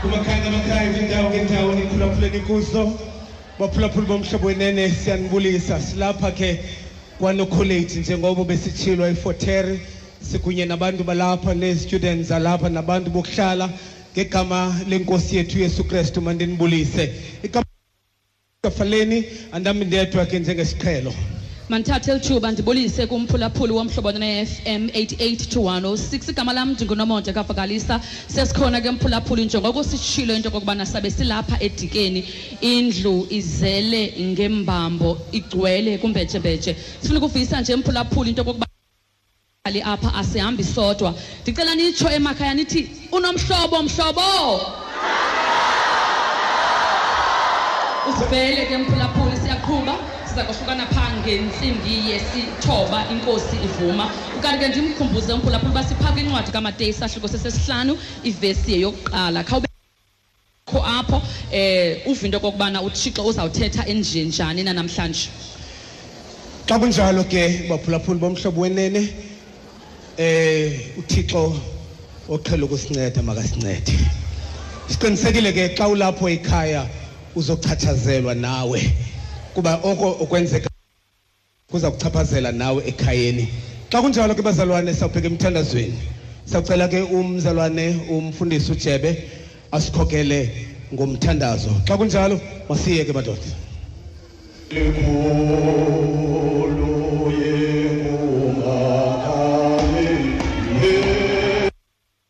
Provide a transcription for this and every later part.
kumakhaya ngamakhaya izindawo ngendawo niphulaphuleni kuzo baphulaphula bomhlobo wenene siyanibulisa silapha ke kwanocollege njengoba besitshilwa ifotere sikunye nabantu balapha nee-students zalapha nabantu bokuhlala ngegama lenkosi yethu yesu kristu mandinibulise Kafaleni andami ndedwa ke njengesiqhelo. Mandithathe elithuba ndibulise kumphulaphuli womhlobo ne-FM 88 to 106 igama lam ndingunomonde kavakalisa sesikhona ke mphulaphuli njengoko sitshilo into yokokubana sabe silapha edikeni indlu izele ngembambo igcwele kumbejembeje sifuna ukuvisa nje mphulaphuli into yokokuba ali apha asihambi sodwa ndicela nitsho emakhaya nithi unomhlobo mhlobo usivele ke mphulaphuli siyaqhuba siza kohlukana phaa ngentsimbi yesithoba inkosi ivuma ukanti ke ndimkhumbuze umphulaphuli uba siphaka incwadi kamateyi isahluko sesesihlanu ivesi yeyokuqala kho apho um eh, uva into okokubana uthixo uzawuthetha enjenjani nanamhlanje xa kunjalo ke baphulaphuli bomhlobo wenene um uthixo oqhela ukusinceda makasincede siqinisekile ke xa ulapho ikhaya uzochatshazelwa nawe kuba oko okwenzeka kuza kuchaphazela nawe ekhayeni xa kunjalo ke bazalwane sawubheka emthandazweni sacela ke umzalwane umfundisi ujebe asikhokele ngomthandazo xa kunjalo masiye ke madoda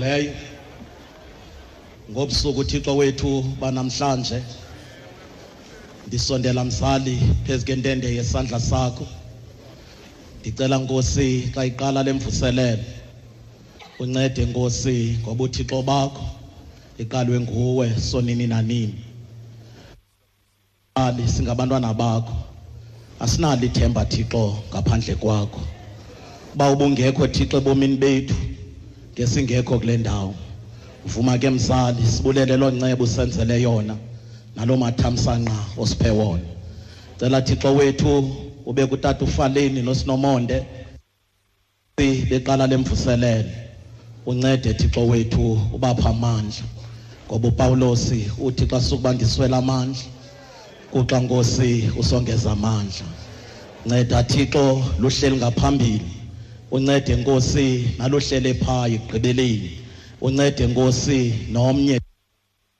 leyo ngobusuku uthixo wethu banamhlanje ndisondela mzali phezu kentende yesandla sakho ndicela nkosi xa iqala le mvuselelo uncede nkosi ngoba uthixo bakho iqalwe nguwe sonini nanini ali singabantwana bakho asinalo ithemba thixo ngaphandle kwakho uba ubungekho thixo ebomini bethu ngesingekho kule ndawo vuma ke mzali sibulele loo nceba usenzele yona naloo mathamsanqa osiphe wona cela thixo wethu ube kutata ufaleni nosinomonde beqala lemvuselelo uncede thixo wethu ubapha amandla ngoba upawulosi uthi xa sukuba ndiswela amandla kuxa nkosi usongeza amandla nceda thixo luhleli ngaphambili uncede nkosi naluhlele phaa ekugqibeleni uncede nkosi nomnye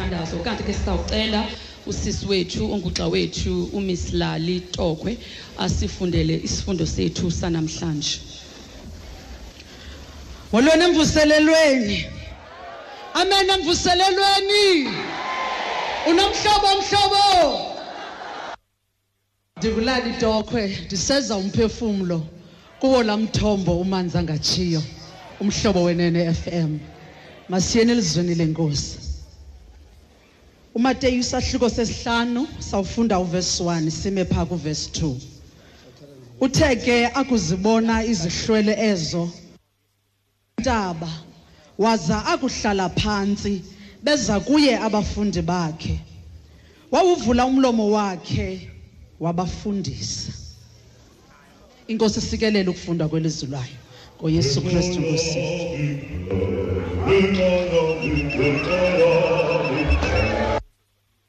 umthandazo kanti ke sizawucela usisi wethu ongugxa wethu umiss lali tokwe asifundele isifundo sethu sanamhlanje molweni emvuselelweni amen emvuselelweni unomhlobo mhlobo ndibulala idokhwe ndiseza umphefumlo kuwo la mthombo umanzi angatshiyo umhlobo wenene FM masiyeni elizweni lenkosi uMateyu isahluko sesihlanu sawufunda uvesi 1 sime pha kuvesi 2 uthe ke akuzibona izihlwele ezo Taba waza akuhlala phantsi beza kuye abafundi bakhe. Wawuvula umlomo wakhe wabafundisa. Inkosi sikelele ukufunda kwelizwi layo ngoYesu Kristu Nkosi.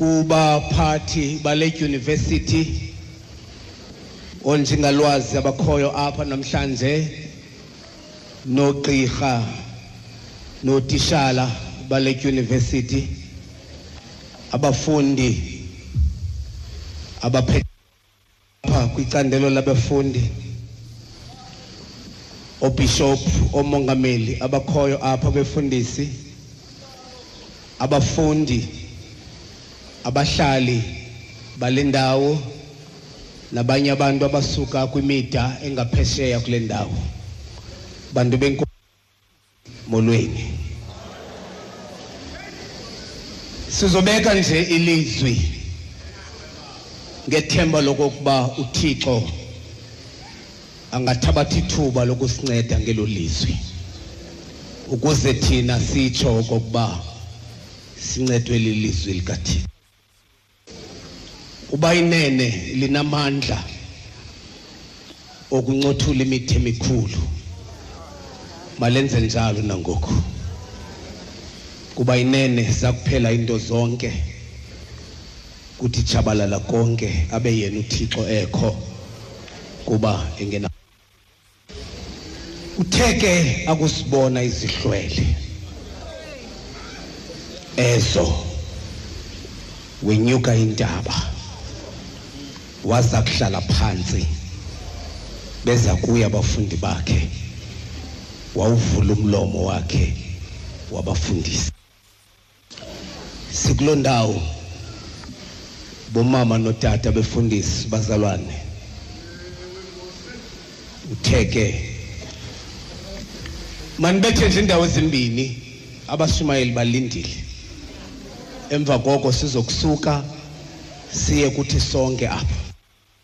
kubaphathi bale dyunivesithi onjingalwazi abakhoyo apha namhlanje noogqirha nootishala bale dyunivesithi abafundi abaphethe pha kwicandelo labafundi oobhishophu oomongameli abakhoyo apha befundisi abafundi abahlali bale ndawo nabanye abantu abasuka kwimida engaphesheya kule ndawo bantu benkosi molweni sizobeka nje ilizwi ngethemba lokokuba uthixo angathabatha ithuba lokusinceda ngelo lizwi ukuze thina sitsho okokuba sincedwe lilizwi likathixo uba inene linamandla okuncothula imithi emikhulu malenze njalo nangoku kuba inene zakuphela into zonke kuthi tshabalala konke abe yena uthixo ekho kuba engena uthe ke akusibona izihlwele ezo wenyuka intaba waza kuhlala phantsi beza kuye abafundi bakhe wawuvula umlomo wakhe wabafundisa sikuloo ndawo bomama notata befundisi bazalwane uthe ke manibethe nje indawo ezimbini abashumayeli balindile emva koko sizokusuka siye kuthi sonke apho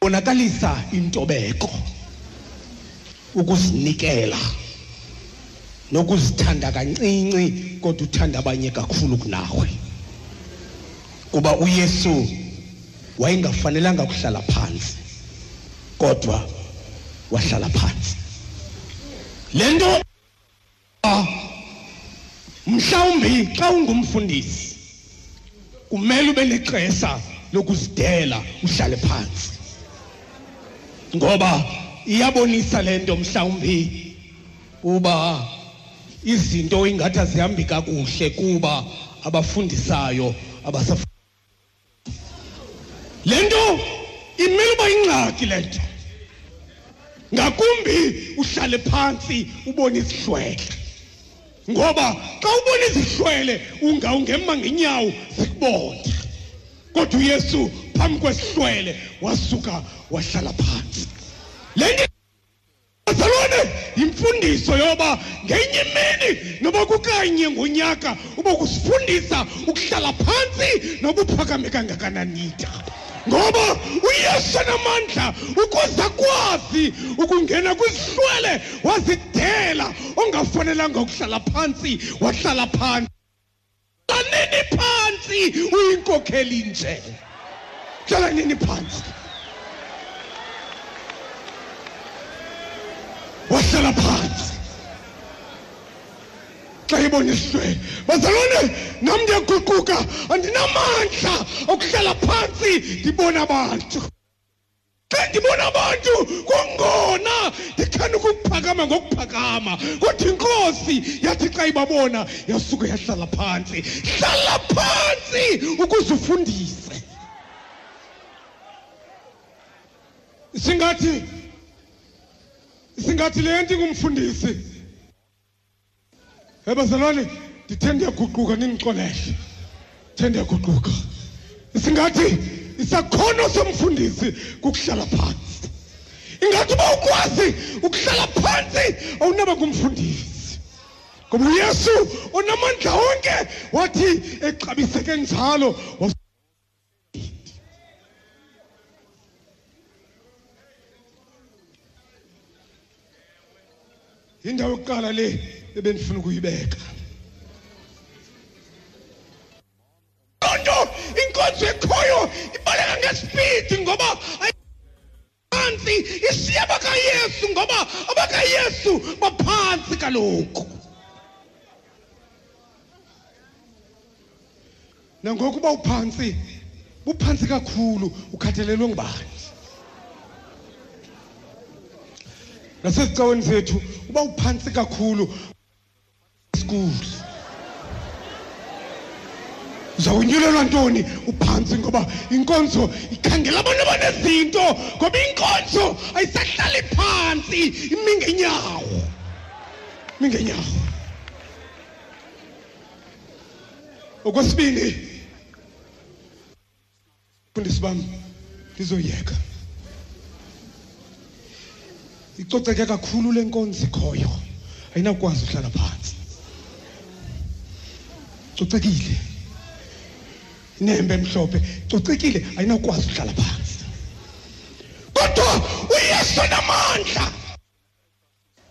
bonakalisa intobeko ukuzinikela nokuzithanda kancinci kodwa uthanda abanye kakhulu kunawe kuba uyesu wayengafanelanga kuhlala phansi kodwa wahlala phansi le nto mhlawumbi xa ungumfundisi kumele ube nexesha lokuzidela uhlale phantsi ngoba iyabonisa le nto mhlawumbi uba izinto ingathi azihambi kakuhle kuba abafundisayo abasa le nto imele uba ingxaki le nto ngakumbi uhlale phantsi ubone izihlwele ngoba xa ubona izihlwele ungawungema ngenyawo zikubone kodwa uyesu phambi kwesihlwele wasuka wahlala phantsi le nto bazalwane yimfundiso yoba ngenye imini noba kukanye ngonyaka uba kusifundisa ukuhlala phantsi nobuphakame kangakananida ngoba uyesu namandla ukuze akwazi ukungena kwizihlwele wazidela ongafanelanga ukuhlala phantsi wahlala phantsi Hlaleni phantsi uyinkokheli nje. Hlaleni phantsi. Wahlala phantsi. xa iboniswe bazalwane nam ndiyaguquka andinamandla okuhlala phantsi ndibona abantu xa ndibona abantu kungona ndithanda ukuphakama ngokuphakama kodwa inkosi yathi xa ibabona yasuke yahlala phantsi hlala phantsi ukuze ufundise singathi singathi le nto ingumfundisi Hey bazalwane, ndithe ndiyaguquka nindixolele. Ndithe ndiyaguquka. Singathi isakhono somfundisi kukuhlala phansi. Ingathi uba ukwazi ukuhlala phansi awunaba ngumfundisi. Ngoba uYesu onamandla onke wathi exabiseke njalo yindawo yokuqala le ebendifuna ukuyibeka loo nto inkonzo ekhoyo ibaleka ngesipidi ngoba phantsi isiye abakayesu ngoba abakayesu baphantsi kaloku nangokuba uphantsi buphantsi kakhulu ukhathelelwe ngubani nasezicaweni zethu uba uphantsi kakhulu schools uzawunyulelwa ntoni uphantsi ngoba inkonzo ikhangela abantu abanezinto ngoba inkonzo ayisahlali phantsi imi ngenyawo imi ngenyawo okwesibini fundisi bam ndizoyeka icoceke kakhulu le nkonzi ikhoyo ayinakwazi uhlala phantsi cocekile inembe emhlophe cocekile ayinakwazi uhlala phantsi kodwa uyesu namandla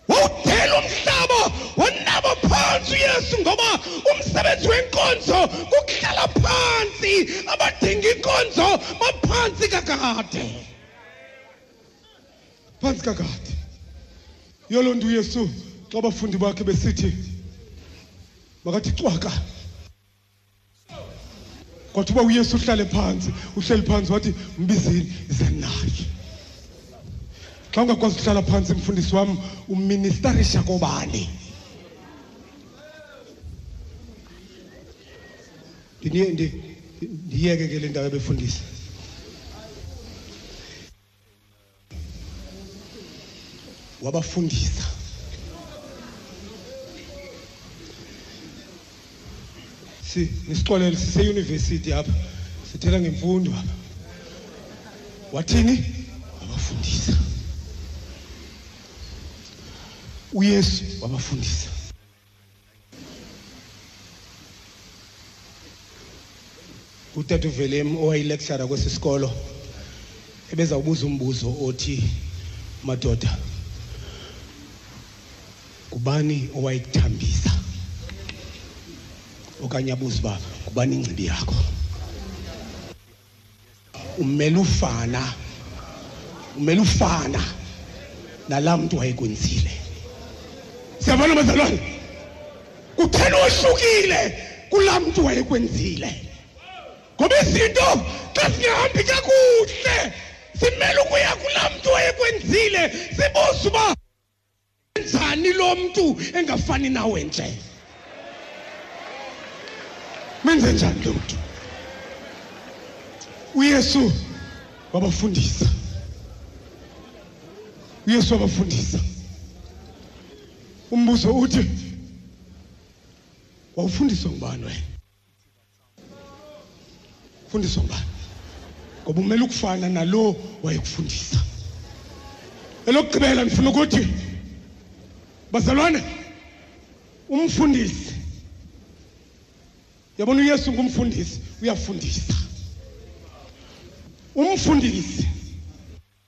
wawudela umhlaba wanaba phansi uyesu ngoba umsebenzi wenkonzo kukuhlala phansi abadinga inkonzo baphansi kakade phansi kakade yolo nto uyesu xa abafundi bakhe besithi makathi cwaka kwathi uba uyesu uhlale phantsi uhleli phantsi wathi mbizini ize naye xa ungakwazi ukuhlala phantsi mfundisi wam uministarisha kobani ndiyeke ke le ndawo yabefundisi wabafundisa si nisixolele siseyunivesithi apha sithetha ngemfundo apha wathini wabafundisa uyesu wabafundisa utata uvelem owayilecturer kwesi sikolo ebezawubuza umbuzo othi madoda ngubani owayekuthambisa okanye abuze uba ngubani ingcibi yakho umele ufana umele ufana nalaa mntu wayekwenzile siyabona bazalwane kutheni wohlukile kulaa mntu wayekwenzile ngoba izinto xa singahambi kakuhle simele ukuya kulaa mntu wayekwenzile sibuze uba njani lo mntu engafani nawe nje menze njani lo mntu uyesu wabafundisa uyesu wabafundisa umbuzo uthi wawufundiswa ngubani wena fundiswa ngubani ngoba umele ukufana nalo wayekufundisa elokugqibela ndifuna ukuthi bazalwane umfundisi yabona uyesu ngumfundisi uyafundisa umfundisi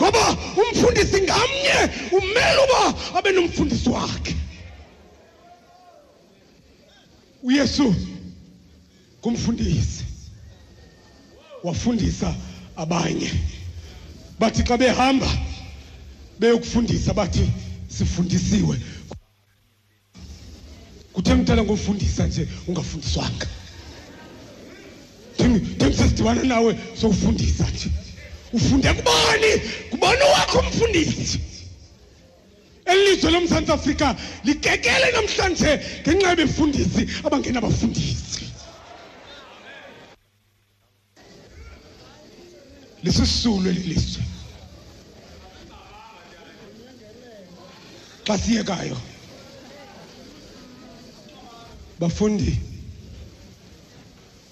ngoba umfundisi ngamnye umele uba abe nomfundisi wakhe uyesu ngumfundisi wafundisa abanye bathi xa behamba beyokufundisa bathi sifundisiwe kuthe mntana ngofundisa nje ungafundiswanga them sesidibana nawe sowufundisa nje ufunde kubani kubani wakho umfundisi elizwe lomzantsi afrika likekele namhlanje ngenxa yebefundisi abangenabafundisi lisisulu eli lizwe xa siyekayo bafundi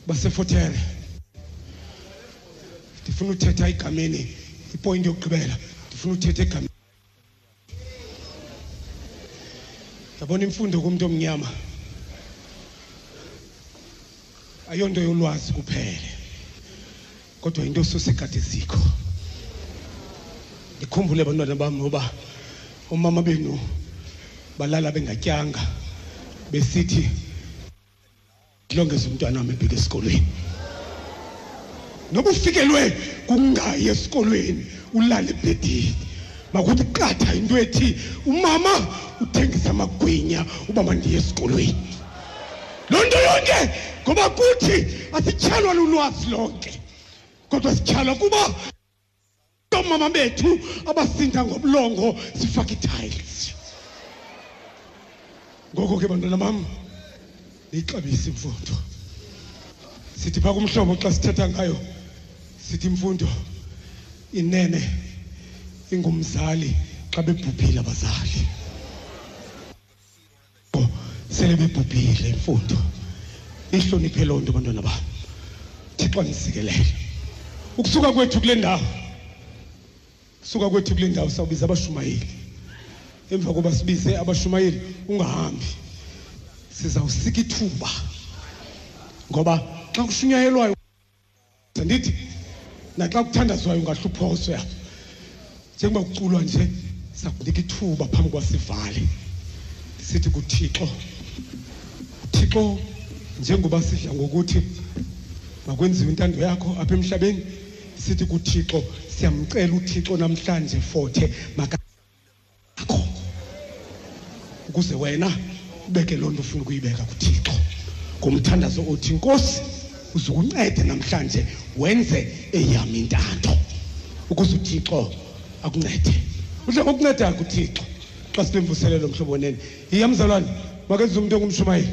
basefuthele ndifuna uthetha igameni ipoyinti yokugqibela ndifuna uthetha egameni yabona imfundo kumntu omnyama ayonto yolwazi kuphele kodwa into osusa ikade sikho ndikhumbule bantwana bam ngoba umama benu balala bengatyanga besithi ndilongeza umntwana wam ebheke esikolweni noba ufikelwe kungayi esikolweni ulale ebhedini makuthi qatha into ethi umama uthengisa amagwinya uba mandiye esikolweni loo nto yonke ngoba kuthi asityhalwa lulwazi lonke kodwa sityhalwa kuba oomama bethu abasinda ngobulongo sifake itiles ngoko ke bantwana bam niyixabise imfundo sithi phaa kumhlobo xa sithetha ngayo sithi imfundo inene ingumzali xa bebhubhile abazali sele bebhubhile imfundo ihloniphe loo nto bantwana bam thixo ndizikelele ukusuka kwethu kule ndawo suka kwethu kule ndawo sawubiza abashumayeli emva koba sibize abashumayeli ungahambi sizawusika ithuba ngoba xa kushunyayelwayo sendithi naxa kuthandazwayo ungahluphoswe apha njengoba kuculwa nje sakunika ithuba phambi kwasivale sithi kuthixo uthixo njengoba sidla ngokuthi makwenziwe intando yakho apha emhlabeni sithi kuthixo siyamcela uthixo namhlanje fothe maka akho ukuze wena ubeke loo nto ufuna ukuyibeka kuthixo ngomthandazo othi nkosi uze ukuncede namhlanje wenze eyam intando ukuze uthixo akuncede udla ngokunceda kuthixo xa sibemvuselelo mhlobo nene yiya mzalwane makenze umntu ongumshumayeli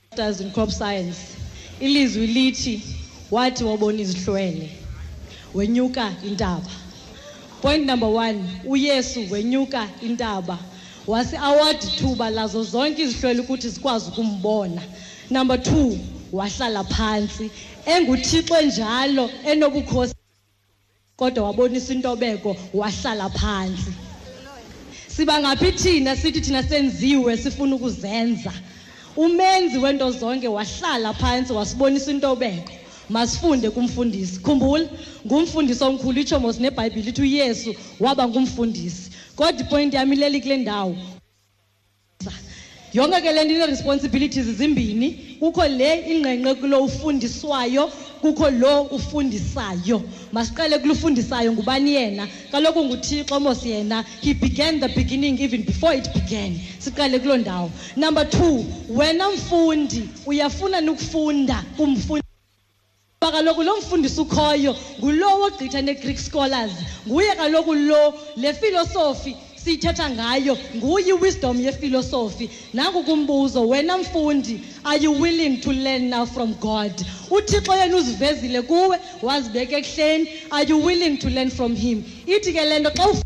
Masters in Crop Science. Ilizwi lithi wathi wabona izihlwele wenyuka intaba. Point number 1, uYesu wenyuka intaba. Wasi award thuba lazo zonke izihlwele ukuthi zikwazi ukumbona. Number 2, wahlala phansi enguthixo njalo enobukhosi kodwa wabonisa intobeko wahlala phantsi siba ngaphi thina sithi thina senziwe sifuna ukuzenza umenzi wento zonke wahlala phantsi wasibonisa intobeko masifunde kumfundisi khumbula ngumfundisi omkhulu itshomo sinebhayibhile ithi uyesu waba ngumfundisi kodwa ipoyinti yami leli kule ndawo yonke ke le nto inee-responsibilities zimbini kukho le ingqengqe kulo ufundiswayo kukho lo ufundisayo masiqale kulufundisayo ngubani yena kaloku nguthixo mos yena he began the beginning even before it began siqale kuloo ndawo number two wena mfundi uyafuna nukufunda kumfundi kuba kaloku lo mfundisi ukhoyo ngulowo ogqitha nee-greek scholars nguye kaloku lo le filosofi siyithetha ngayo nguye wisdom yefilosofi nanku kumbuzo wena mfundi are you willing to learn now from god uthixo yena uzivezile kuwe wazibeka ekuhleni are you willing to learn from him ithi ke le nto xa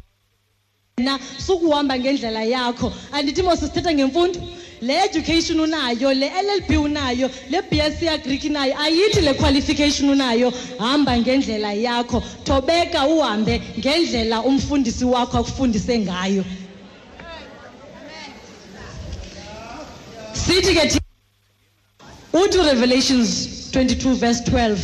na sukuhamba ngendlela yakho andithi mos sithetha ngemfundo le education unayo le llb unayo le bsc agric nayo ayithi le qualification unayo hamba ngendlela yakho thobeka uhambe ngendlela umfundisi wakho akufundise ngayo sithi ke uthi urevelations 22 verse 12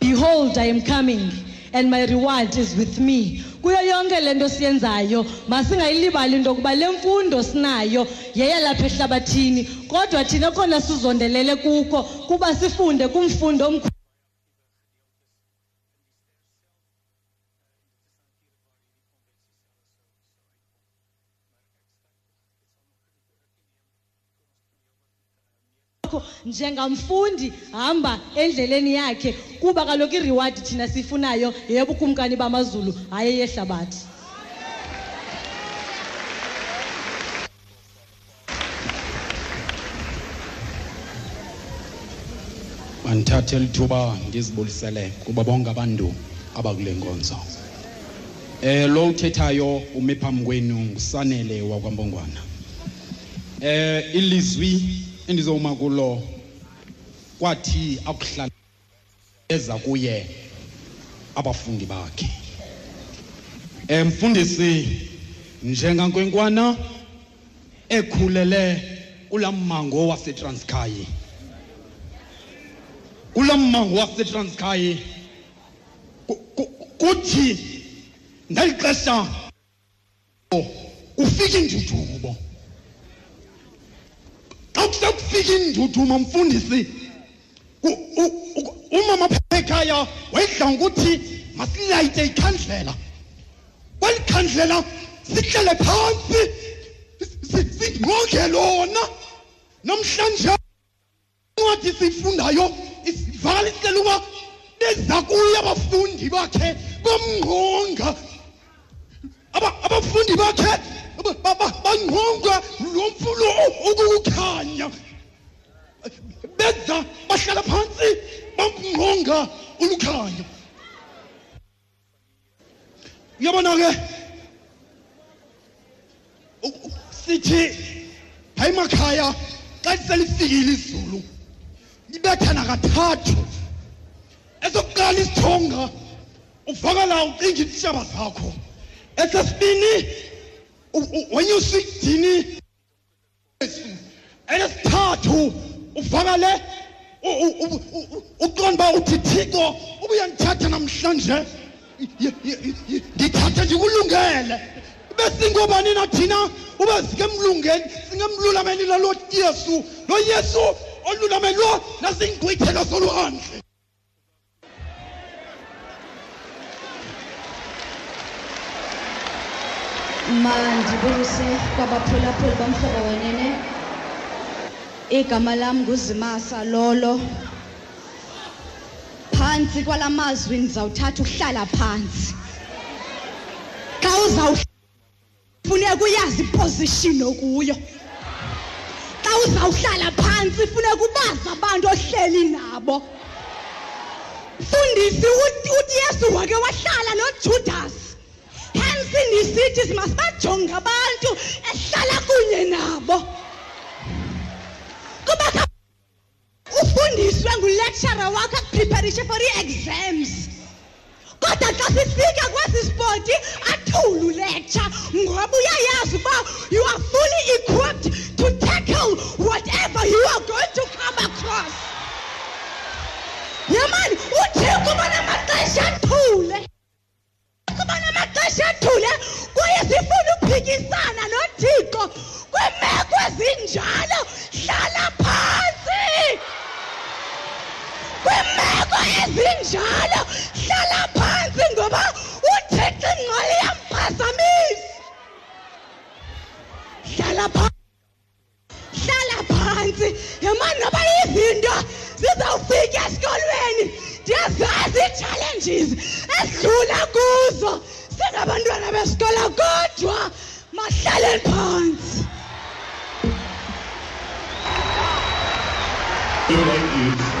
behold i am coming and my reward is with me kuyo yonke le nto siyenzayo masingayilibali into yokuba le mfundo sinayo yeyalapha ehlabathini kodwa thina kona sizondelele kuko kuba sifunde kumfundo omkhulu yakho njengamfundi hamba endleleni yakhe kuba kaloku i-reward thina siyifunayo yeyobukumkani bamazulu hayi eyehlabathi mandithathe elithuba ndizibulisele kuba bonke abantu abakule nkonzo um lo uthethayo ume phambi kwenu ngusanele wakwambongwana eh ilizwi endizowuma kulo kwathi akuhlala eza kuye abafundi bakhe eh mfundisi njengankwenkwana ekhulele ulammango waseTranskei ulammango waseTranskei kuthi ngelixesha kufika indudumo xa kusa kufika indudumo mfundisi umama phekhaya wayidla ngokuthi masilayite ikhandlela kweli khandlela sihlale phantsi singqonge lona namhlanje incwadi siyifundayo isivala isicela uba beza kuye abafundi bakhe bamngqonga abafundi bakhe bangqongwa lo mfulo ukukukhanya beza bahlala phantsi bamngqonga ulukhanya uyabona ke sithi hayi makhaya xa liselifikile izulu libethana kathathu esokuqala isithonga uvakala ucinga iintshaba zakho esesibini wenyusa idini elesithathu uvanga le uqonda uba uthi thixo ubuyandithatha namhlanje ndithathe ndikulungele besingobani na thina ube singemlungeni singemlulameli lalo yesu lo yesu olulamelwa nasingqwithelo solwandle mandibuyise kwabaphulaphuli bomhlobo wenene igama lam nguzimasa lolo phantsi kwala mazwi ndizawuthatha uhlala phantsi xa uzawuhlala funeka uyazi iposition okuyo xa uzawuhlala phantsi funeka ubazi abantu ohleli nabo mfundisi uyesu wake wahlala nojudasi hence ndisithi simasibajonge abantu ehlala kunye nabo kuba ufundiswe ngulecturer wakho akuprepharishe for ii-exams kodwa xa sifika kwesi spoti athulu lecture ngoba uyayazi uba you are fully equipped to tackle whatever you are going to come across yamani uthixo ubona amaxesha athule kubona amaxesha adlule kwaye sifuna uphikisana nothixo kwiimeko ezinjalo hlala phantsi kwiimeko ezinjalo hlala phantsi ngoba uthixo ingcwele yamphazamisa hlala phantsi hlala phantsi yamani noba izinto zizawufika esikolweni ndiyazazi ii-challenges esidlula kuzo singabantwana besikolo kodwa mahlaleni phantsi Thank you.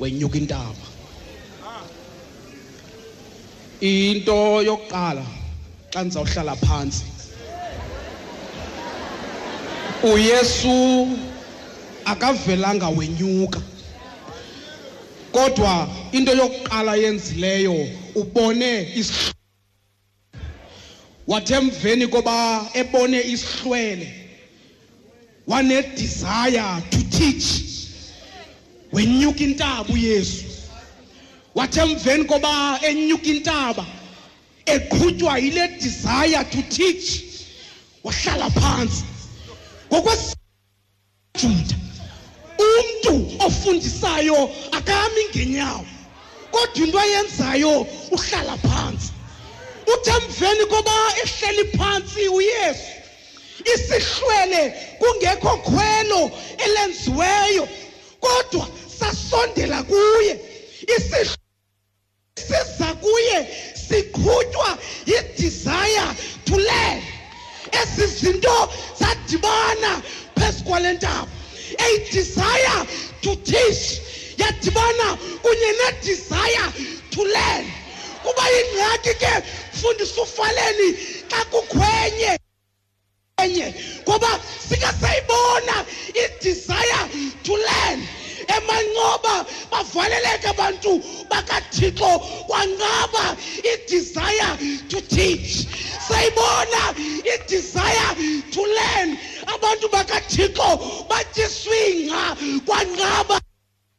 wenyuka intaba into yokuqala xa ndizawuhlala phantsi uyesu akavelanga wenyuka kodwa into yokuqala yenzileyo ubone wathi emveni koba ebone isihlwele wanedesire to teach wenyuka intaba uyesu wathi emveni koba enyuka intaba eqhutywa yile desire to teach wahlala phantsi ngokwesi Juda umntu ofundisayo akami ngenyawo kodwa into ayenzayo uhlala phantsi uthe mveni koba ehleli phantsi uyesu isihlwele kungekho khwelo elenziweyo kodwa sasondela kuye isihlwele siza kuye siqhutywa yidesire to learn ezi zinto zadibana phezu kwale ntaba a desire to teach yadibana kunye nedesire to learn kuba yingxaki ke fundisa ufaleni xa kukhwenye enye ngoba sike sayibona idesire to learn emancoba bavaleleke abantu bakathixo kwanqaba idesire to teach sayibona idesire to learn abantu bakathixo batyiswingca kwanqaba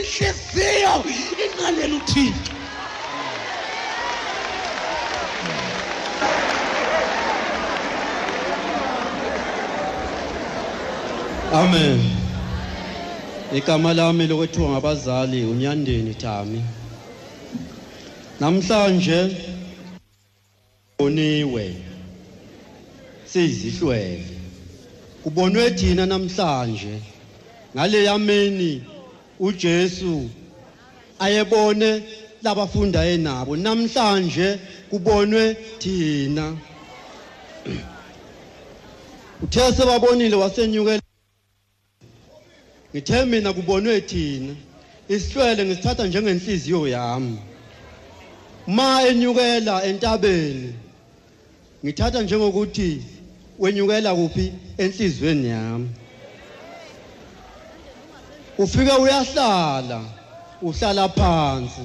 intliziyo inqandela uthixo amen igama lami lokwethiwa ngabazali unyandeni thami namhlanje Boniwe siyizihlwele kubonwe thina namhlanje ngale yameni uJesu ayebone labafunda enabo namhlanje kubonwe thina uthe sebabonile wasenyukela ngithe mina kubonwe thina isihlwele ngisithatha njengenhliziyo yami ma enyukela entabeni ngithatha njengokuthi wenyukela kuphi enhlizweni yami ufike uyahlala uhlala phansi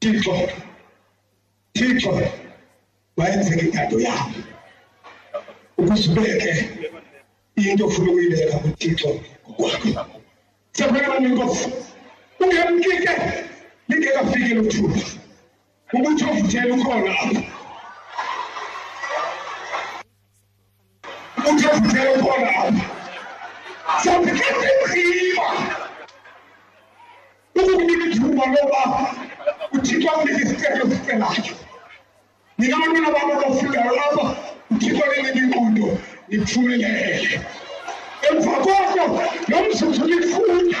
Thixo Thixo wayenzeka ingado yabo ukusibeke into ofuna ukuyibeka kuthixo ngokwakho siyabona bani inkosi ungemkike lingekafiki luthuba ukuthi ovutela ukhona apha Uthi uphuthe ukhona apha. Sawuphuthe umkhima. Ukukunika ithuba loba uThixo akunike isicelo osicelayo. Nina bantwana bam abafundayo apha uThixo akunike ingqondo niphumelele. Emva koko lo mzuzu nifunda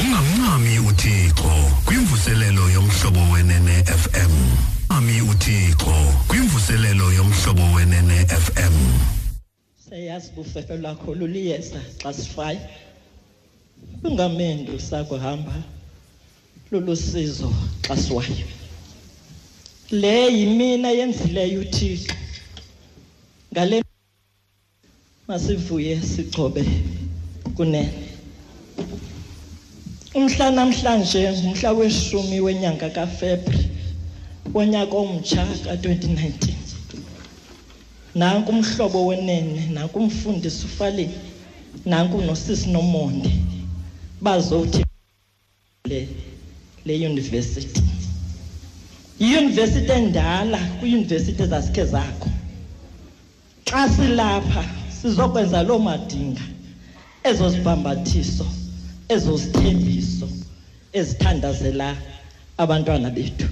ungamncami uthixo kwimvuselelo yomhlobo wenene fm ami uthixo kwimvuselelo yomhlobo wenene fm seyazi bufelo lwakho luliyeza xa sifayo lungamendu sakuhamba lulusizo xa siwayo le yimina yenzileyo uthixo ngale masivuye sigcobe kunene umhla namhlanje ngumhla weshumi wenyanga kafebri wonyaka omtsha ka-2019 nanku umhlobo wenene nanku umfundisi ufaleni nanku nosisi nomonde bazothi le le university iyunivesithi endala kwiiyunivesithi zasikhe zakho xa silapha sizokwenza loo madinga ezo zibhambathiso ezo zithembiso ezithandazela abantwana bethu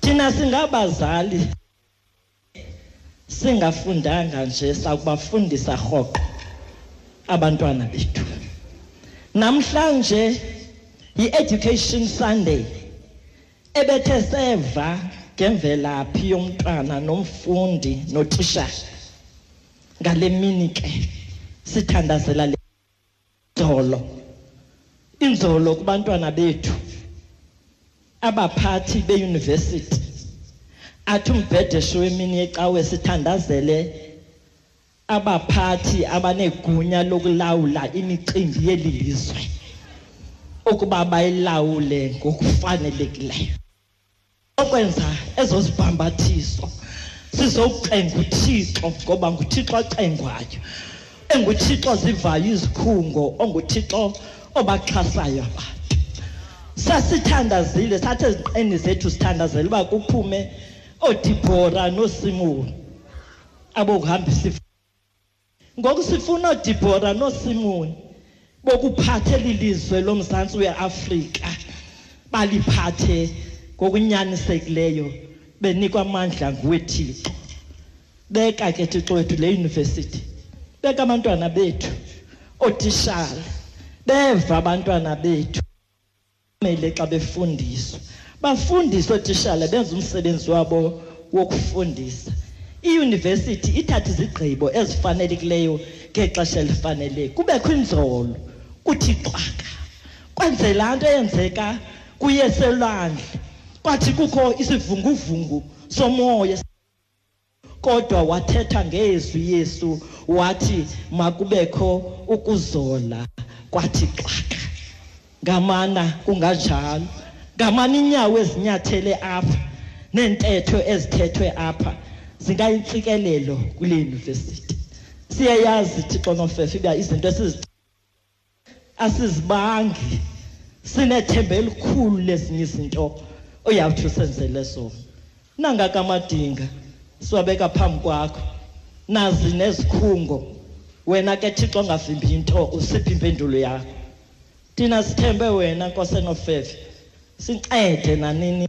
thina singabazali singafundanga nje sakubafundisa rhoqo abantwana bethu namhlanje yi-education sunday ebethe seva ngemvelaphi yomntwana nomfundi nothishara ngale mini ke sithandazela le Dolo. Inzolo kubantwana bethu. Abaphathi beuniversity athi umbhedesho wemini yecawe sithandazele abaphathi abanegunya lokulawula imicimbi yeli lizwe ukuba bayilawule ngokufanelekileyo okwenza ezo zibhambathiso sizokucenga uthixo ngoba nguthixo acengwayo enguthixo zivayo izikhungo onguthixo obaxhasayo abantu sasithandazile sathi eziqeni zethu sithandazele uba kuphume oodibhora noosimoni abokuhambisa ngoku sifuna oodibhora noosimoni bokuphatha eli lizwe lomzantsi weafrika baliphathe ngokunyanisekileyo benikwa amandla nguwe thixo beka ke thixo wethu le yunivesithi beka abantwana bethu ootishara beva abantwana bethu mele xa befundiswa bafundiswe ootishale benza umsebenzi wabo wokufundisa iyunivesithi ithathe izigqibo ezifanelekileyo ngexesha elifanele kubekho inzolo kuthi xaka kwenze laa nto eyenzeka kuyeselwandle kwathi kukho isivunguvungu somoya kodwa wathetha ngezwi Yesu wathi makubekho ukuzola kwathi xaka ngamana kunganjalo ngamana inyawo ezinyathele apha neentetho ezithethwe apha zingayintsikelelo kule yunivesithi siyayazi thixo nofefe uba izinto esizi asizibangi sinethemba elikhulu lezinye izinto oyawuthi usenzele sona nangakamadinga siwabeka phambi kwakho nazi nezikhungo wena ke thixo ongavimbi into usiphi impendulo yakho thina sithembe wena nkosenofefe sincede nanini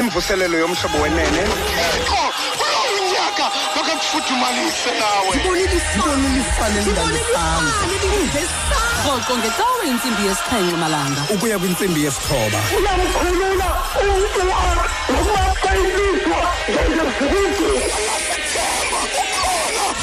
imvuselelo yomhlobo wenene makakufudumanise nawe rhoqo ngecawe intsimbi yesixhenxe malanga ukuya kwintsimbi yesithoba uyamkhulula umntu wakho ngokuba xa ilizwa njengezibudu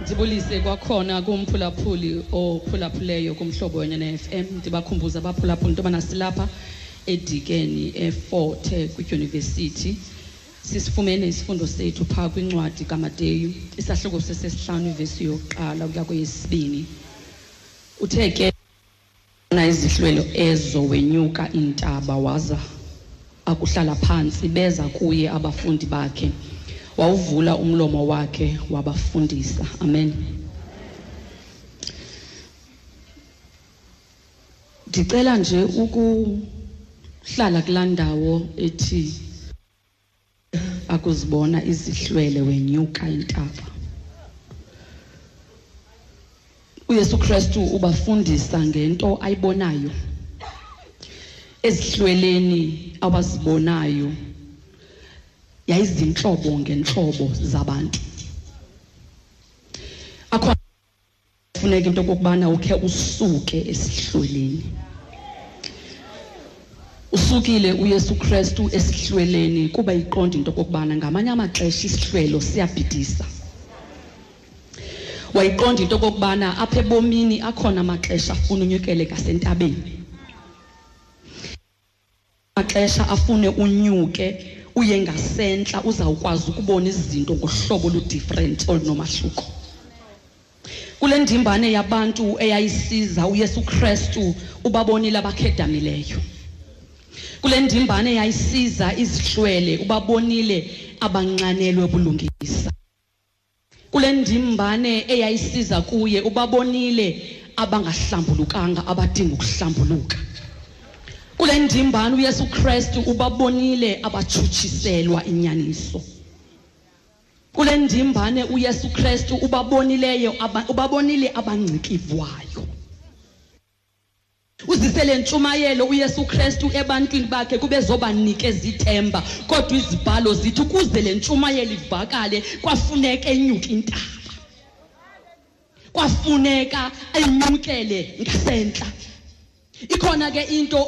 ndibulise kwakhona kumphulaphuli ophulaphuleyo kumhlobo wenye ne-f m ndibakhumbuza abaphulaphuli into yobana silapha edikeni eforte kwidyunivesithi sisifumene isifundo sethu phaa kwincwadi kamateyu isahluko sesesihlanu ivesi yokuqala ukuya kweyesibini uthe ke na izihlwelo ezo wenyuka iintaba waza akuhlala phantsi beza kuye abafundi bakhe wawuvula umlomo wakhe wabafundisa amen ndicela nje ukuhlala kulaa ndawo ethi akuzibona izihlwele wenyuka intaba uyesu kristu ubafundisa ngento ayibonayo ezihlweleni abazibonayo yayizintlobo ngentlobo zabantu funeka into okokubana ukhe usuke esihlweleni usukile uyesu kristu esihlweleni kuba iqonda into okokubana ngamanye amaxesha isihlwelo siyabhidisa wayiqonda into okokubana apha ebomini akhona amaxesha afuna unyukele ngasentabeni maxesha afune unyuke uye ngasentla uzawukwazi ukubona izinto ngohlobo oludifferent olunomahluko kule ndimbane yabantu eyayisiza uyesu kristu ubabonile abakhedamileyo kule ndimbane yayisiza izihlwele ubabonile abanxanelwe bulungisa kule ndimbane eyayisiza kuye ubabonile abangahlambulukanga abadinga ukuhlambuluka kule ndimbane uyesu kristu ubabonile abatshutshiselwa inyaniso kule ndimbane uyesu kristu ubabonileyo ubabonile abangcikivwayo uzise le ntshumayelo uyesu kristu ebantwini bakhe kube zobanikeza ithemba kodwa izibhalo zithi ukuze le ntshumayelo ivakale kwafuneka enyuke intaba kwafuneka enyukele ngasentla ikhona ke into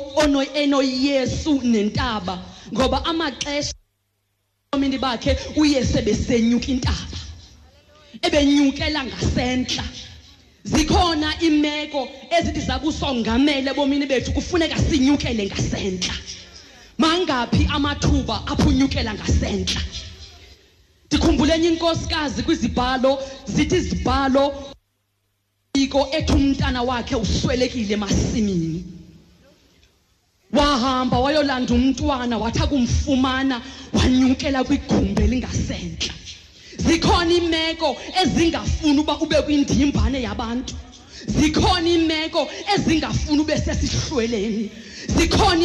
enoyesu nentaba ngoba amaxesha omini bakhe uye sebesenyuka intaba ebenyukela ngasentla zikhona imeko ezithi zakusongamele bomini bethu kufuneka sinyukele ngasentla mangaphi amathuba aphunyukela ngasentla ndikhumbule enye inkosikazi kwizibhalo zithi izibhalo iko ethi umntana wakhe uswelekile emasimini wahamba wayolanda umntwana wathi akumfumana wanyukela kwigumbi elingasentla zikhona iimeko ezingafuni uba ube kwindimbane yabantu zikhona iimeko ezingafuni ube sesihlweleni zikhona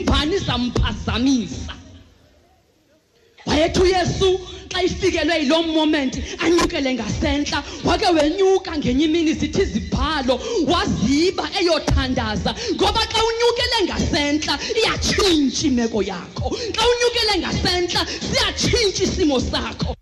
imbhani zamphazamisa wayethi uyesu xa ifikelwe yiloo momenti anyukele ngasentla wake wenyuka ngenye imini zithi izibhalo waziba eyothandaza ngoba xa unyukele ngasentla iyatshintsha imeko yakho xa unyukele ngasentla siyatshintsha isimo sakho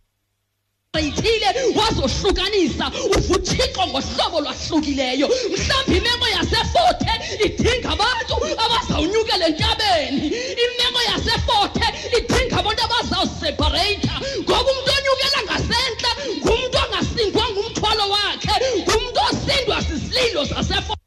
gqithile wazohlukanisa uvuthixo ngohlobo lwahlukileyo mhlawumbi imeko yasefothe idinga abantu abazawunyukela entabeni imeko yasefothe idinga abantu abazawusepareyitha ngoba umntu onyukela ngasentla ngumntu ongasindwa ngumthwalo wakhe ngumntu osindwa sisililo sasefothe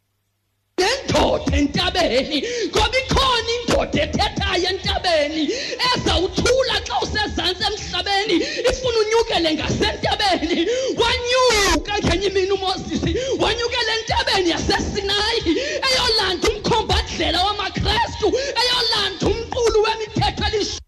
nendoda entabeni ngoba ikhona indoda ethethayo entabeni ezawuthula xa usezantsi emhlabeni ifuna unyukele ngasentabeni wanyuka ngenye imini umosisi wanyukela entabeni yasesinayi eyolanda umkhombandlela wamakrestu eyolanda umqulu wemithetho elishumi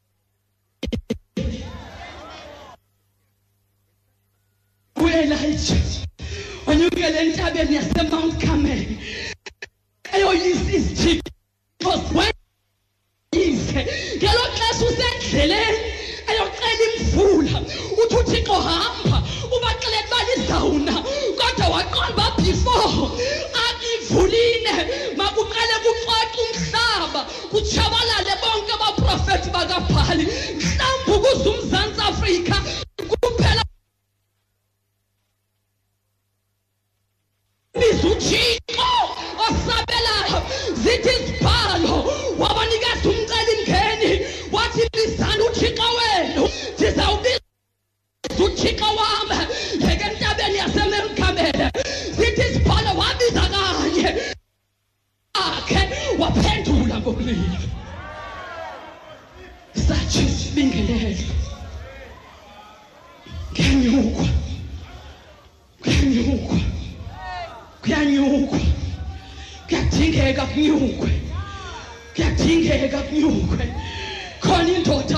Elijah, when you get entered in yes, the Mount Carmel, eyo is Jesus. When is ngelo xesha usendleleni eyocela imvula uthi uthixo hamba ubaxelele uba lizawuna kodwa waqonda uba before kutshabalale bonke abaprofeti bakabhali mhlawumbi ukuze umzantsi afrika kuphela biza uthixo osabelayo zithi izibhalo wabanikeza umcelimngeni wathi bizani uthixo wenu ndizawubiza kuchikawama yeke entabeni yasemerkamele zithi izibhalo wabiza kanye akhe waphendula ngomlilo satsho isibingelelo kuyanyukwa kuyanyukwa kuyanyukwa kuyadingeka kunyukwe kuyadingeka kunyukwe khona indoda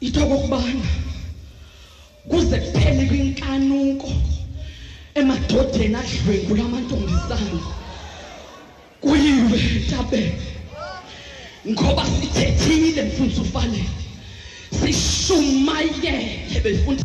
into okokubana kuze kuphele kwinkanuko emadodeni adlwengula amantombazana kuyiwe ntabeni ngoba sithethile mfundisi ufanele sishumayele befunda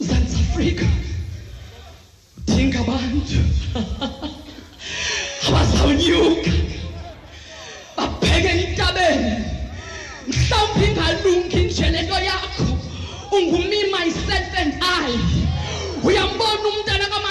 mzantsi afrika udinga abantu abazawunyuka babheke intabeni mhlawumbi ingalungi nje le nto yakho ungumima iself and i uyambona umntana kama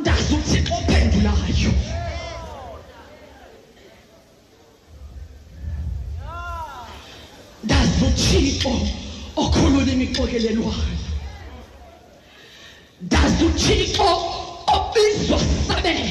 ndazi uthixo ophendulayo ndazi uthixo okhulula imixokelelwana ndazi uthixo obizwa sabele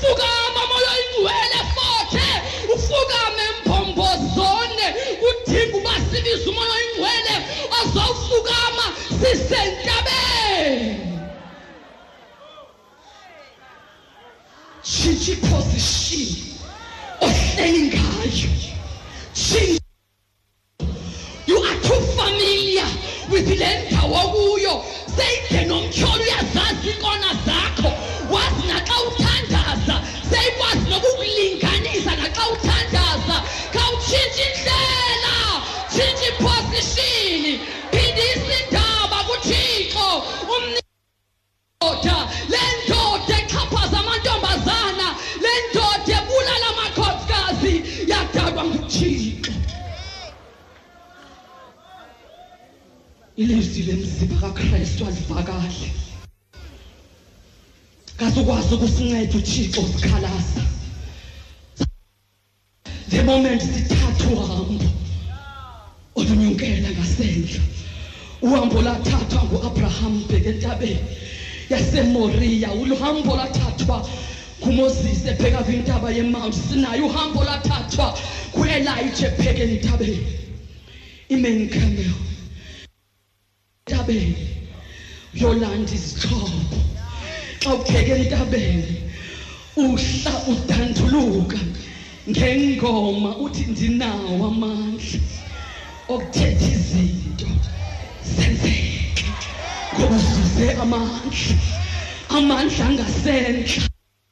fukama moyo ingcwele fothe ufukame mbhombozone udinga uba sibiza umoya ingcwele ozofukama sisentabeni tshintsha iphosishini ohleli ngayo tshintsha you are too familiar with le ndawo okuyo seyide nomtyholo uyazazi inkona zakho wazi naxa uthandaza seyikwazi nokukulinganisa naxa uthandaza khawutshintshe indlela tshintshe iphosishini ndoda le ndoda exhaphaza amantombazana le ndoda ebulala amakhosikazi yadalwa nguthixo ilizwi lemzimba kakristu alivakali kazukwazi ukusinceda uthixo sikhalaza the moment ndithatha uhambo olunyukela ngasentla uhambo lathathwa nguabraham bheke entabeni yasemoriya uluhambo lathathwa ngumoses ebheka kwintaba yemount sinaye uhambo lathathwa nguelija ebheke entabeni imain camel entabeni yolanda izixhobo xa ubheke entabeni uhla udanduluka ngengoma uthi ndinawo amandla okuthetha izinto zenzeke ngoba uzuze amandla amandla angasentla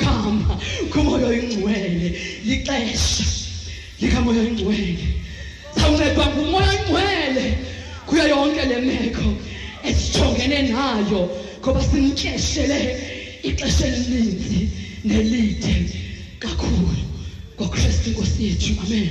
Khamba kumoya oyingcwele lixesha likamoya oyingcwele. Sawuncedwa ngumoya oyingcwele kuyo yonke le meko esijongene nayo ngoba simtyeshele ixesha elininzi nelide kakhulu ngoKristu Nkosi yethu. Amen.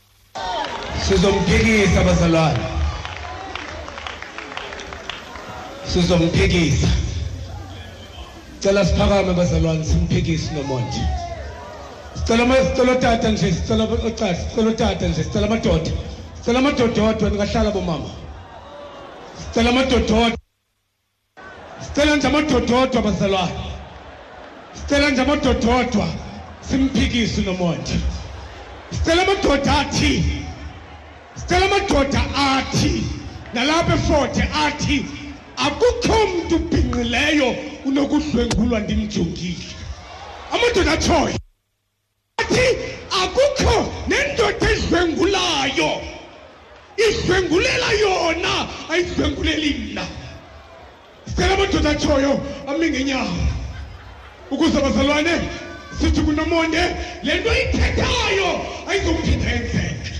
sizomphikisa abazalwane sizomphikisa cela siphakame bazalwane simphikise nomonje sicela sicela otata nje sicela ocasa sicela otata nje sicela amadoda sicela amadoda odwa ningahlala bomama sicela amadoda odwa Sicela nje amadoda odwa bazalwane. Sicela nje amadoda odwa simphikise uNomonde. Sicela amadoda athi Sicela amadoda athi nalapha eFort athi akukho mntu ubhinqileyo unokudlwengulwa ndimjongile. Amadoda atshoyo athi akukho nendoda ezidlwengulayo izidlwengulela yona ayizidlwenguleli mna sicela amadoda atshoyo ami ngenyawo ukuze bazalwane sithi kunomonde le nto ithethayo ayizokuthetha yenzeka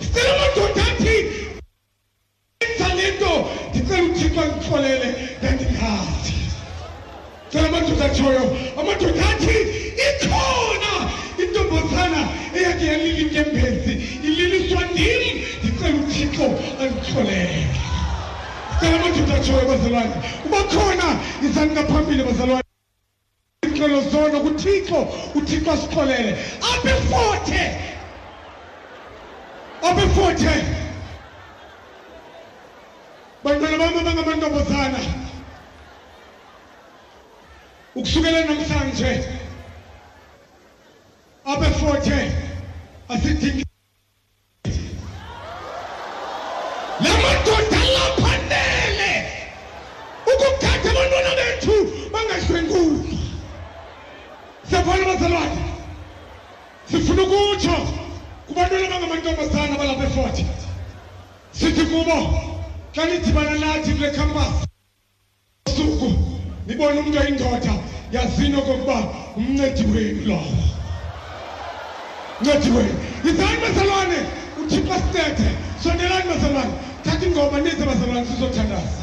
sicela amadoda athi into ndicela uthixo andixolele ndandingazi cela amadoda atshoyo amadoda athi ikhona intombazana eyakhe yalili intembezi ililiswa ndim ndicela uthixo andixolele cela amadoda atshoyo bazalwane uba khona izani ngaphambili bazalwane ingxelo zono kuthixo uthixo asixolele abefothe abefothe bantwana bam abangamantombazana ukusukela namhlanje abefothe asidingi la madoda laphandele ukugada abantwana bethu bangahlwenguki siyabona bazalwane sifuna ukutsho kubantwana abangamantombazana abalapha efothi sithi kubo xa nidibana nathi kule khampasi nibona umntu oyindoda yazini okokuba umncedi wenu lowo ncedi wenu yizani bazalwane uthixo sithethe sondelani bazalwane thatha ingoma nize bazalwane sizothandaza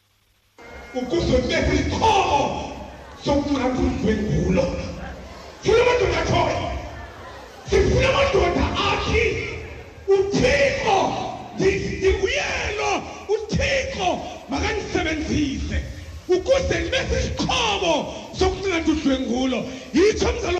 ukuze kubekho isikhomo sokunqanda udlwengulo funa amadoda athoyo sifuna amadoda athi uthixo ndikuyelo uthixo makandisebenzise ukuze ndibe sisixhobo sokunqanda udlwengulo yitsho mzalo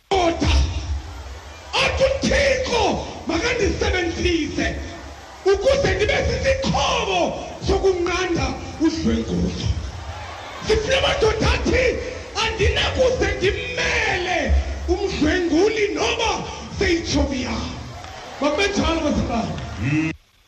Oda, athi uThixo makandisebenzise ukuze ndibe sisikhobo sokunqanda udlwenguzo. Sifuna amadoda athi andinakuze ndimmele umdlwenguli noba seyitshomi yam. Makube njalo bazalwane.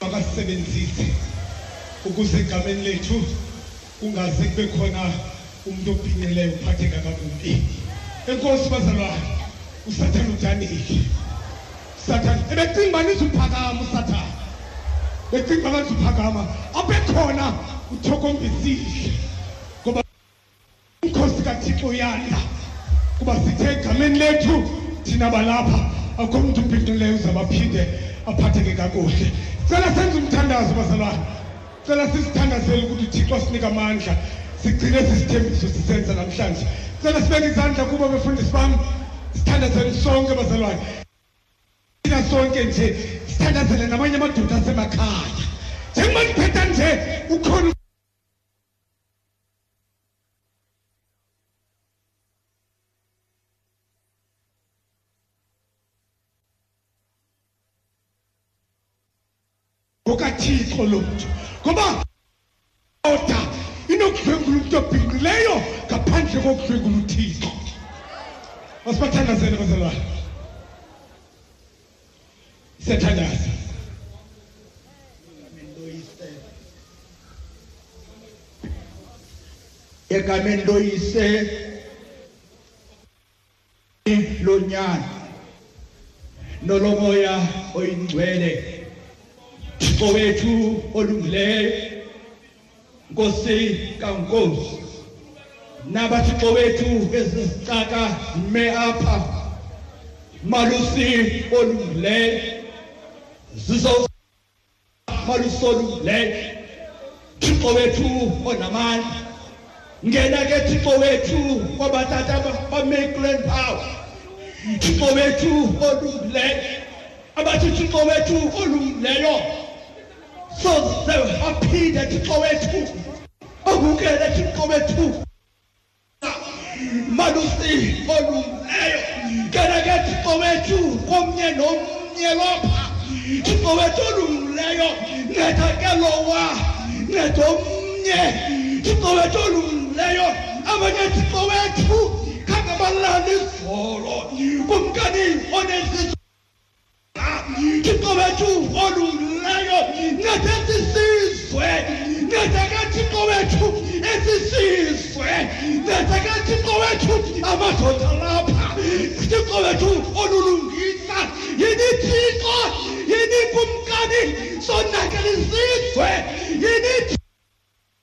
makasebenzise ukuze egameni lethu kungaze kube khona umntu ophinyileyo uphatheka kakubi enkosi bazalwane usathane udanile usathane ebecinga uba nizuphakama usathane becinga uba kanzuphakama abekhona uthokombisihle inkosi kathixo uyanda kuba sithe egameni lethu thina balapha akho mntu ubhinqileyo uzabaphinde aphatheke kakuhle cela senze umthandazo bazalwana cela sisithandazele ukuthi uthixo asinika amandla sigcine sisithembiso sisenza namhlanje cela sibeke izandla kuba befundisi bam sithandazele sonke bazalwane thina sonke nje sithandazele namanye amadoda asemakhaya njengoba ndiphetha nje ukhona ngokathixo lo mntu ngoba oda inokudlwengula umntu obhinqileyo ngaphandle kokudlwengula uthixo masibathandazele bazalwane siyathandaza egameni loyise lonyana nolomoya oyingcwele thixo wethu olungileyo nkosi kankosi nabathixo wethu ezizicaka me apha malusi olungileyo zizo malusi olungileyo thixo wethu onamandla ngena ke thixo wethu kwabatata bamekland power thixo wethu olungileyo abathi thixo wethu olungileyo soze aphinde thixo wethu akukele thixo wethu malusipho lumleyo kena ke thixo wethu komnye nomnye lopha thixo wethu olumleyo nceda ke lowa nceda omnye thixo wethu olumleyo abanye thixo wethu khangabalala izolo kumkani onezizwe thixo wethu olungileyo nceda esi sizwe nceda ke thixo wethu esi sizwe nceda ke thixo wethu amadoda lapha thixo wethu olulungisa yini thixo yini kumkani sonakela isizwe yini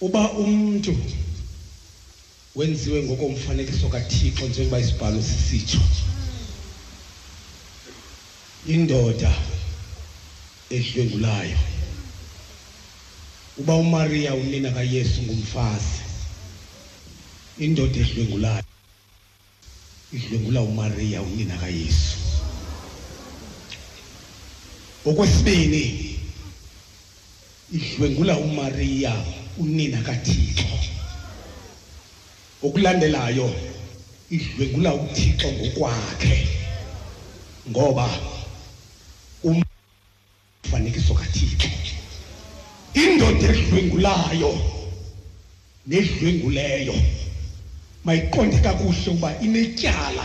uba umntu wenziwe ngokomfanekiso kathixo njengoba isibhalo sisitsho indoda edlwengulayo uba umariya unina kayesu ngumfazi indoda edlwengulayo idlwengula umariya unina kayesu okwesibini idlwengula umariya unina kathixo okulandelayo idlwengula uthixo ngokwakhe ngoba Fanekiso kaThixo. Indoda edlwengulayo nedlwenguleyo mayiqonde kakuhle uba inetyala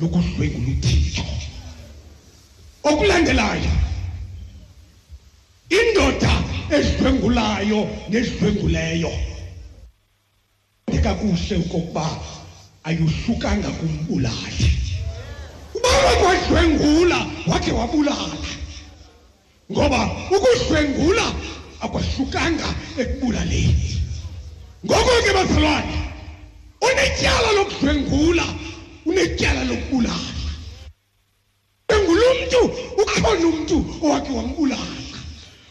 lokudlwengula uThixo. Okulandelayo indoda edlwengulayo nedlwenguleyo Bheka kuhle ukuba ayohlukanga kumbulali. Ubaba kwadlwengula wakhe wabulala. Ngoba ukudlwengula akwahlukanga ekubulaleni. Ngoko ke bazalwane unetyala lokudlwengula unetyala lokubulala Engula umntu ukhona umntu owakhe wambulala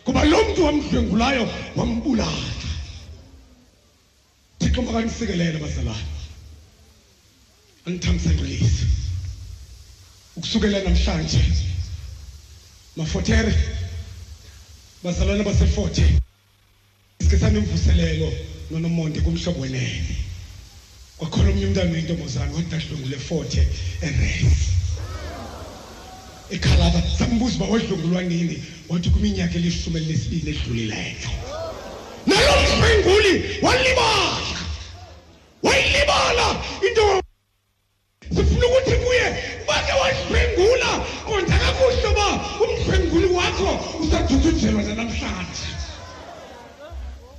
ngoba lo mntu wamdlwengulayo wambulala thixo makandisikelele bazalwane andithamsanqilise ukusukela namhlanje mafotere bazalwane basefote sicisa nemvuselelo nonomonde kumhlobo wenene kwakhona omnye umntana wentombazane wadadlwengule forte eresi ekhalaba sambuza uba wadlwengulwa nini wathi kwiminyaka elishumi elinesibini edlulileyo nalo mdlwenguli walibala wayilibala into sifuna ukuthi kuye ubake walidlwengula konza kakuhle uba umdlwenguli wakho usadudunjelwa nanamhlanje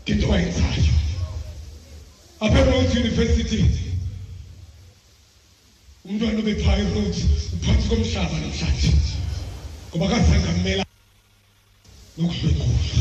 ngento wayenzayo apha eroad university umntwana obephaa eroad uphantsi komhlaba namhlanje ngoba kazange ammela nokudlwengula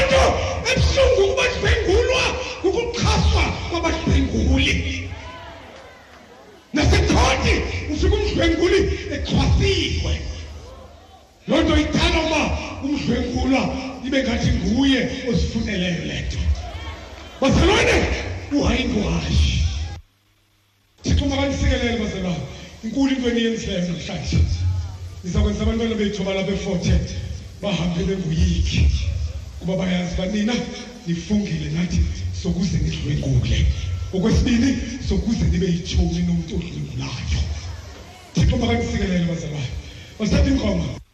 into ebuhlungu kubadlwengulwa kukuxhaswa kwabadlwenguli nasekhonti ufika umdlwenguli exhwasiwe loo nto idala uba umdlwengulwa ibe ngathi nguye ozifuneleyo le nto bazalwane uhayinguhashi thixo makandisikelele bazalwane inkulu into eniyenzileyo namhlanje ndiza kwenza abantwana bethu abalapha efote bahambe bengoyiki kuba bayazi uba nina nifungile nathi sokuze nidlwengule okwesibini sokuze nibe yitshomi nomntu odlwengulayo thixo makandisikelele bazalwane basathi inkoma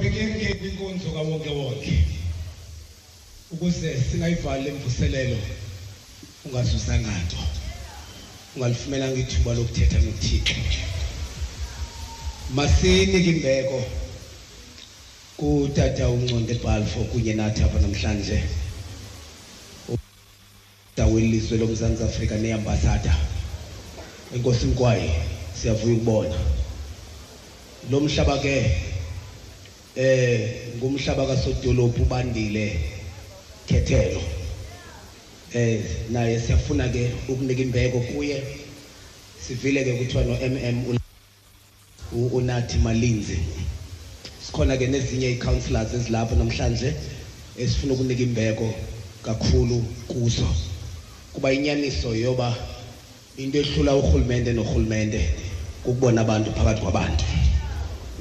Bhekeke kwinkonzo kawonke-wonke ukuze singayivali le mvuselelo ungazuzanga nto ungalifumelanga ithuba lokuthetha nothixo masinike imbeko kutata unconde balfo kunye nathi apha namhlanje indawo ilizwe lomzantsi afrika neambasada enkosi mkwaye siyavuya ukubona lo mhlaba ke eh ngumhlaba kasodolophu ubandile khethelo eh naye siyafuna ke ukunika imbeko kuye sivile ke kuthiwa no-mm unathi malinzi sikhona ke nezinye ii-councillors ezilapho namhlanje esifuna ukunika imbeko kakhulu kuzo kuba inyaniso yoba into ehlula urhulumente norhulumente kukubona abantu phakathi kwabantu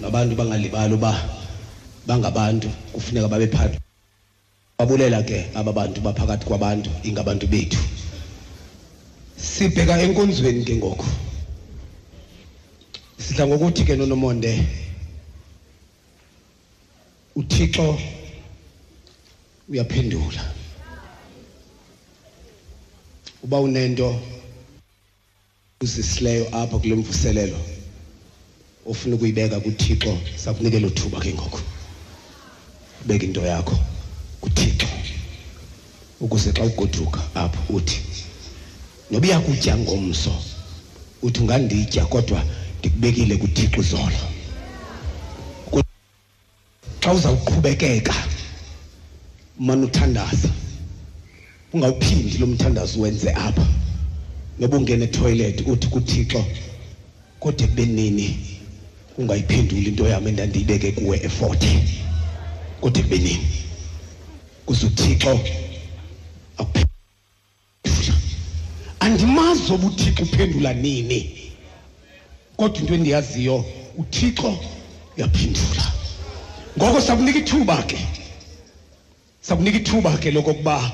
nabantu bangalibali uba bangabantu kufuneka babe phakathi babulela ke aba bantu baphakathi kwabantu ingabantu bethu sibheka enkonzweni ke ngoku sidla ngokuthi ke nonomonde uthixo uyaphendula uba unento uzisileyo apha kule mvuselelo ofuna ukuyibeka kuthixo sakunike lo thuba ke ngoku beka into yakho kuthixo ukuze xa ugoduka apho uthi noba iyakutya ngomso uthi unganditya kodwa ndikubekile kuthixo izolo xa uzawuqhubekeka umane uthandaza ungawuphindi lo mthandazo wenze apha noba ungena etoilet uthi kuthixo kodwa ekbenini ungayiphenduli into yam endandiyibeke kuwe eforte kodwa ekbenini kuze uthixo andimazi oba uthixo uphendula nini kodwa into endiyaziyo uthixo uyaphendula ngoko sakunika ithuba ke sakunika ithuba ke lokokuba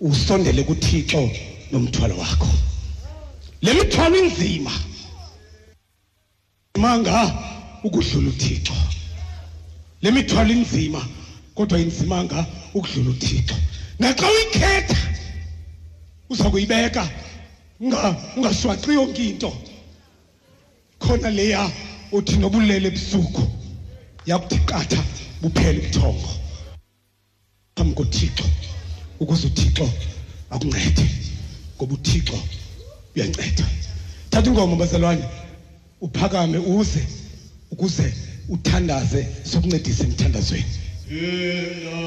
usondele kuthixo nomthwalo wakho le mithwalo inzima manga ukudlula uthixo le mithwalo inzima kodwa inzimanga ukudlula uthixo naxa uyikhetha uza kuyibeka ungashwaqi yonke into khona leya uthi nobulele ebusuku yakuthi qatha buphele ubuthongo phambi kothixo ukuze uthixo akuncede ngoba uthixo uyanceda thatha ingoma bazalwane uphakame uze ukuze uthandaze sokuncedisa emthandazweni yeah,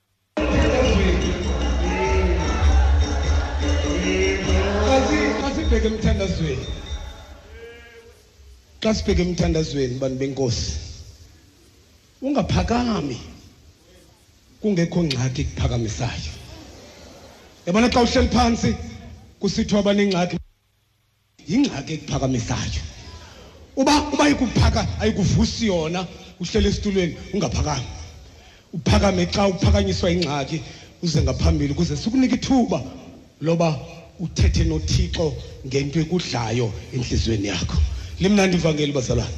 sibheke emthandazweni xa sibheke emthandazweni bantu benkosi ungaphakami kungekho ngxaki kuphakamisayo yabona xa uhleli phantsi kusithiwa abanengxaki yingxaki ekuphakamisayo uba uba ayikuphaka ayikuvusi yona uhlele esitulweni ungaphakami uphakame xa uphakanyiswa ingxaki uze ngaphambili ukuze sikunike ithuba loba uthethe nothixo ngento ekudlayo entliziyweni yakho limnandi ivangeli bazalwana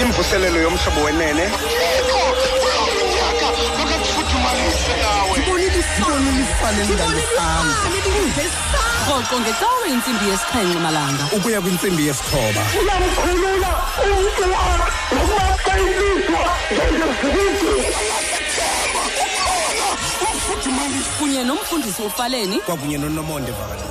imvuselelo yomhlobo wenene rhoqo ngecawe intsimbi yesixhenxe malanga ukuya kwintsimbi yesithoba uyamkhulula umntu wam ngokuba xa ibizwa ngezizibizwe kunye nomfundisi ufaleni kwakunye nonomonde valo